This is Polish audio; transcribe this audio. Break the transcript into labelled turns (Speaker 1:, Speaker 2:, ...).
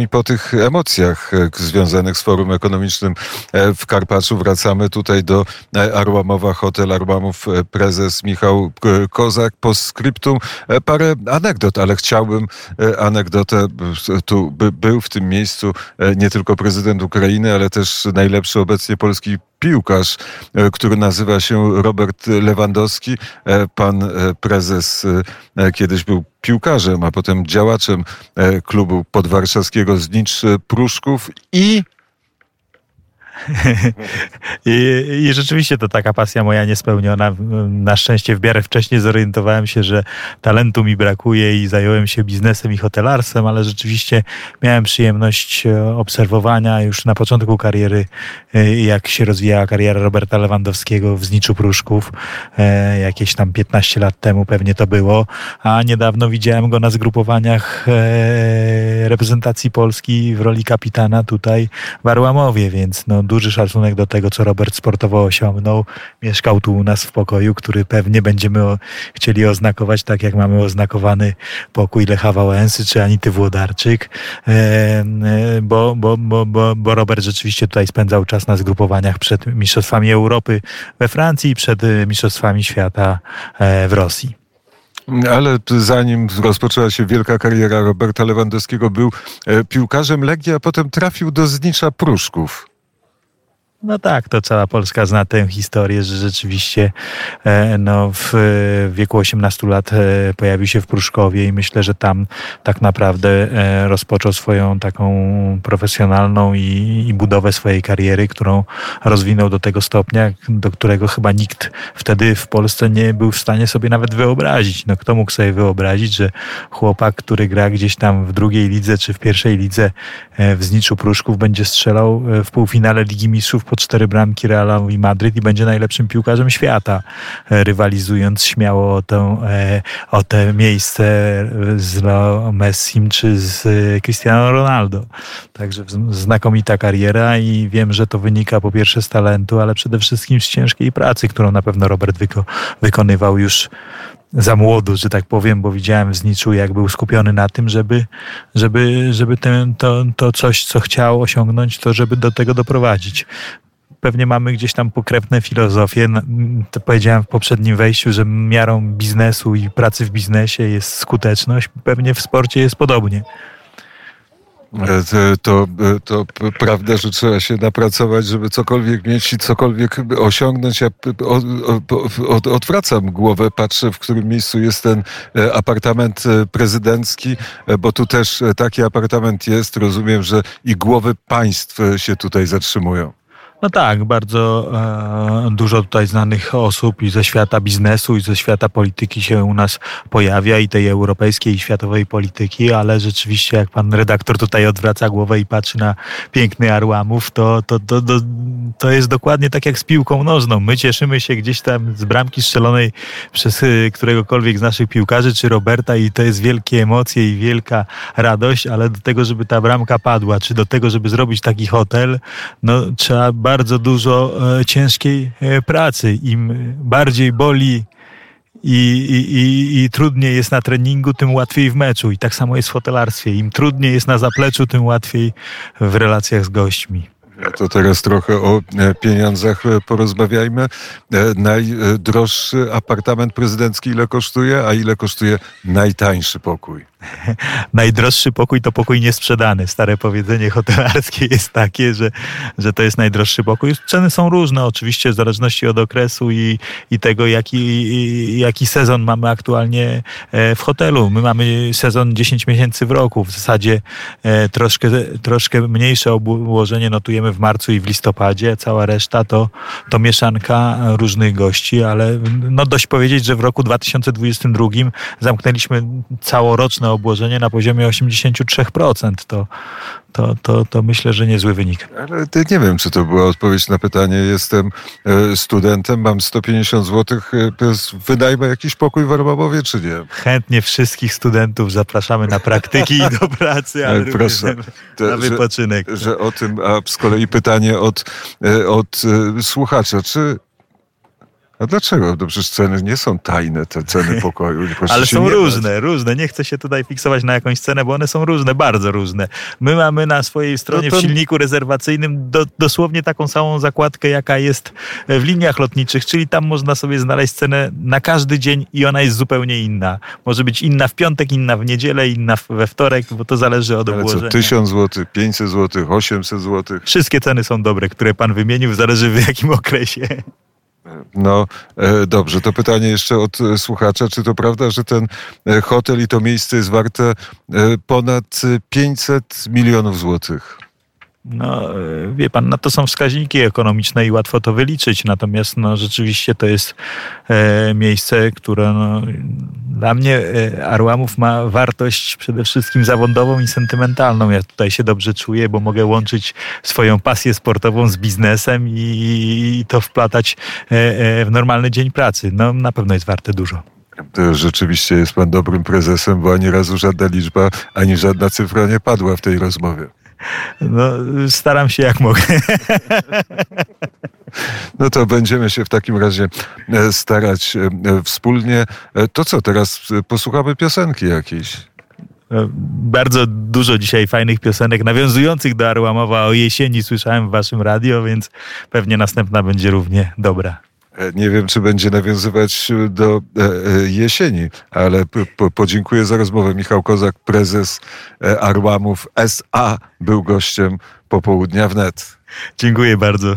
Speaker 1: I po tych emocjach e, związanych z forum ekonomicznym e, w Karpaczu wracamy tutaj do e, Arłamowa Hotel Arłamów prezes Michał Kozak. Po skryptum parę anegdot, ale chciałbym anegdotę. Tu był w tym miejscu nie tylko prezydent Ukrainy, ale też najlepszy obecnie polski piłkarz, który nazywa się Robert Lewandowski. Pan prezes kiedyś był piłkarzem, a potem działaczem e, klubu podwarszawskiego Znicz Pruszków i
Speaker 2: I, I, rzeczywiście to taka pasja moja niespełniona. Na szczęście w miarę wcześniej zorientowałem się, że talentu mi brakuje i zająłem się biznesem i hotelarsem, ale rzeczywiście miałem przyjemność e, obserwowania już na początku kariery, e, jak się rozwijała kariera Roberta Lewandowskiego w Zniczu Pruszków. E, jakieś tam 15 lat temu pewnie to było, a niedawno widziałem go na zgrupowaniach reprezentacji Polski w roli kapitana tutaj w Arłamowie, więc no duży szacunek do tego, co Robert sportowo osiągnął. Mieszkał tu u nas w pokoju, który pewnie będziemy chcieli oznakować tak, jak mamy oznakowany pokój Lecha Wałęsy czy Anity Włodarczyk, bo, bo, bo, bo, bo Robert rzeczywiście tutaj spędzał czas na zgrupowaniach przed Mistrzostwami Europy we Francji i przed Mistrzostwami Świata w Rosji.
Speaker 1: Ale zanim rozpoczęła się wielka kariera Roberta Lewandowskiego, był piłkarzem Legii, a potem trafił do Znicza Pruszków.
Speaker 2: No tak, to cała Polska zna tę historię, że rzeczywiście e, no, w wieku 18 lat e, pojawił się w Pruszkowie i myślę, że tam tak naprawdę e, rozpoczął swoją taką profesjonalną i, i budowę swojej kariery, którą rozwinął do tego stopnia, do którego chyba nikt wtedy w Polsce nie był w stanie sobie nawet wyobrazić. No, kto mógł sobie wyobrazić, że chłopak, który gra gdzieś tam w drugiej lidze czy w pierwszej lidze w Zniczu Pruszków będzie strzelał w półfinale Ligi Mistrzów po cztery bramki Realowi Madryt i będzie najlepszym piłkarzem świata, e, rywalizując śmiało o, tę, e, o te miejsce z Leo Messim czy z e, Cristiano Ronaldo. Także znakomita kariera i wiem, że to wynika po pierwsze z talentu, ale przede wszystkim z ciężkiej pracy, którą na pewno Robert wyko wykonywał już za młodu, że tak powiem, bo widziałem w Zniczu, jak był skupiony na tym, żeby, żeby, żeby ten, to, to coś, co chciał osiągnąć, to żeby do tego doprowadzić pewnie mamy gdzieś tam pokrewne filozofie. To powiedziałem w poprzednim wejściu, że miarą biznesu i pracy w biznesie jest skuteczność. Pewnie w sporcie jest podobnie.
Speaker 1: E, to, to, to prawda, że trzeba się napracować, żeby cokolwiek mieć i cokolwiek osiągnąć. Ja odwracam głowę, patrzę, w którym miejscu jest ten e, apartament e, prezydencki, bo tu też taki apartament jest. Rozumiem, że i głowy państw się tutaj zatrzymują.
Speaker 2: No tak, bardzo e, dużo tutaj znanych osób i ze świata biznesu, i ze świata polityki się u nas pojawia, i tej europejskiej, i światowej polityki, ale rzeczywiście jak pan redaktor tutaj odwraca głowę i patrzy na piękny Arłamów, to, to, to, to, to jest dokładnie tak jak z piłką nożną. My cieszymy się gdzieś tam z bramki strzelonej przez e, któregokolwiek z naszych piłkarzy, czy Roberta, i to jest wielkie emocje i wielka radość, ale do tego, żeby ta bramka padła, czy do tego, żeby zrobić taki hotel, no trzeba bardzo dużo e, ciężkiej e, pracy. Im bardziej boli i, i, i, trudniej jest na treningu, tym łatwiej w meczu. I tak samo jest w hotelarstwie. Im trudniej jest na zapleczu, tym łatwiej w relacjach z gośćmi.
Speaker 1: To teraz trochę o e, pieniądzach porozmawiajmy. Najdroższy apartament prezydencki ile kosztuje, a ile kosztuje najtańszy pokój?
Speaker 2: najdroższy pokój to pokój niesprzedany. Stare powiedzenie hotelarskie jest takie, że, że to jest najdroższy pokój. Ceny są różne oczywiście w zależności od okresu i, i tego, jaki, jaki sezon mamy aktualnie e, w hotelu. My mamy sezon 10 miesięcy w roku. W zasadzie e, troszkę, troszkę mniejsze obłożenie notujemy w marcu i w listopadzie. Cała reszta to, to mieszanka różnych gości, ale no dość powiedzieć, że w roku 2022 zamknęliśmy całoroczne obłożenie na poziomie 83%. To, to, to, to myślę, że niezły wynik.
Speaker 1: Ale nie wiem, czy to była odpowiedź na pytanie. Jestem e, studentem, mam 150 zł, e, wynajmę jakiś pokój w Arbabowie, czy nie?
Speaker 2: Chętnie wszystkich studentów zapraszamy na praktyki i do pracy, ale Proszę, na wypoczynek.
Speaker 1: Że, że o tym, a z kolei pytanie od, e, od słuchacza, czy A dlaczego? No przecież ceny nie są tajne, te ceny pokoju.
Speaker 2: Ale są różne, bać. różne. Nie chcę się tutaj fiksować na jakąś cenę, bo one są różne, bardzo różne. My mamy na swojej stronie no to... w silniku rezerwacyjnym do, dosłownie taką samą zakładkę, jaka jest w liniach lotniczych, czyli tam można sobie znaleźć cenę na każdy dzień i ona jest zupełnie inna. Może być inna w piątek, inna w niedzielę, inna we wtorek, bo to zależy od
Speaker 1: Ale
Speaker 2: obłożenia.
Speaker 1: co, 1000 zł, 500 zł, 800 zł?
Speaker 2: Wszystkie ceny są dobre, które pan wymienił, zależy w jakim okresie.
Speaker 1: No e, dobrze, to pytanie jeszcze od e, słuchacza. Czy to prawda, że ten e, hotel i to miejsce jest warte ponad 500 milionów złotych?
Speaker 2: No, wie pan, no to są wskaźniki ekonomiczne i łatwo to wyliczyć. Natomiast no, rzeczywiście to jest e, miejsce, które no, dla mnie e, Arłamów ma wartość przede wszystkim zawodową i sentymentalną. Ja tutaj się dobrze czuję, bo mogę łączyć swoją pasję sportową z biznesem i, i to wplatać e, e, w normalny dzień pracy. No, na pewno jest warte dużo.
Speaker 1: Rzeczywiście jest pan dobrym prezesem, bo ani razu żadna liczba, ani żadna cyfra nie padła w tej rozmowie.
Speaker 2: No, staram się jak mogę.
Speaker 1: No to będziemy się w takim razie e, starać e, wspólnie. E, to co, teraz posłuchamy piosenki jakiejś?
Speaker 2: Bardzo dużo dzisiaj fajnych piosenek nawiązujących do Arłamowa o jesieni słyszałem w waszym radio, więc pewnie następna będzie równie dobra.
Speaker 1: E, nie wiem, czy będzie nawiązywać do e, e, jesieni, ale podziękuję za rozmowę. Michał Kozak, prezes Arłamów SA, był gościem popołudnia wnet.
Speaker 2: Dziękuję bardzo.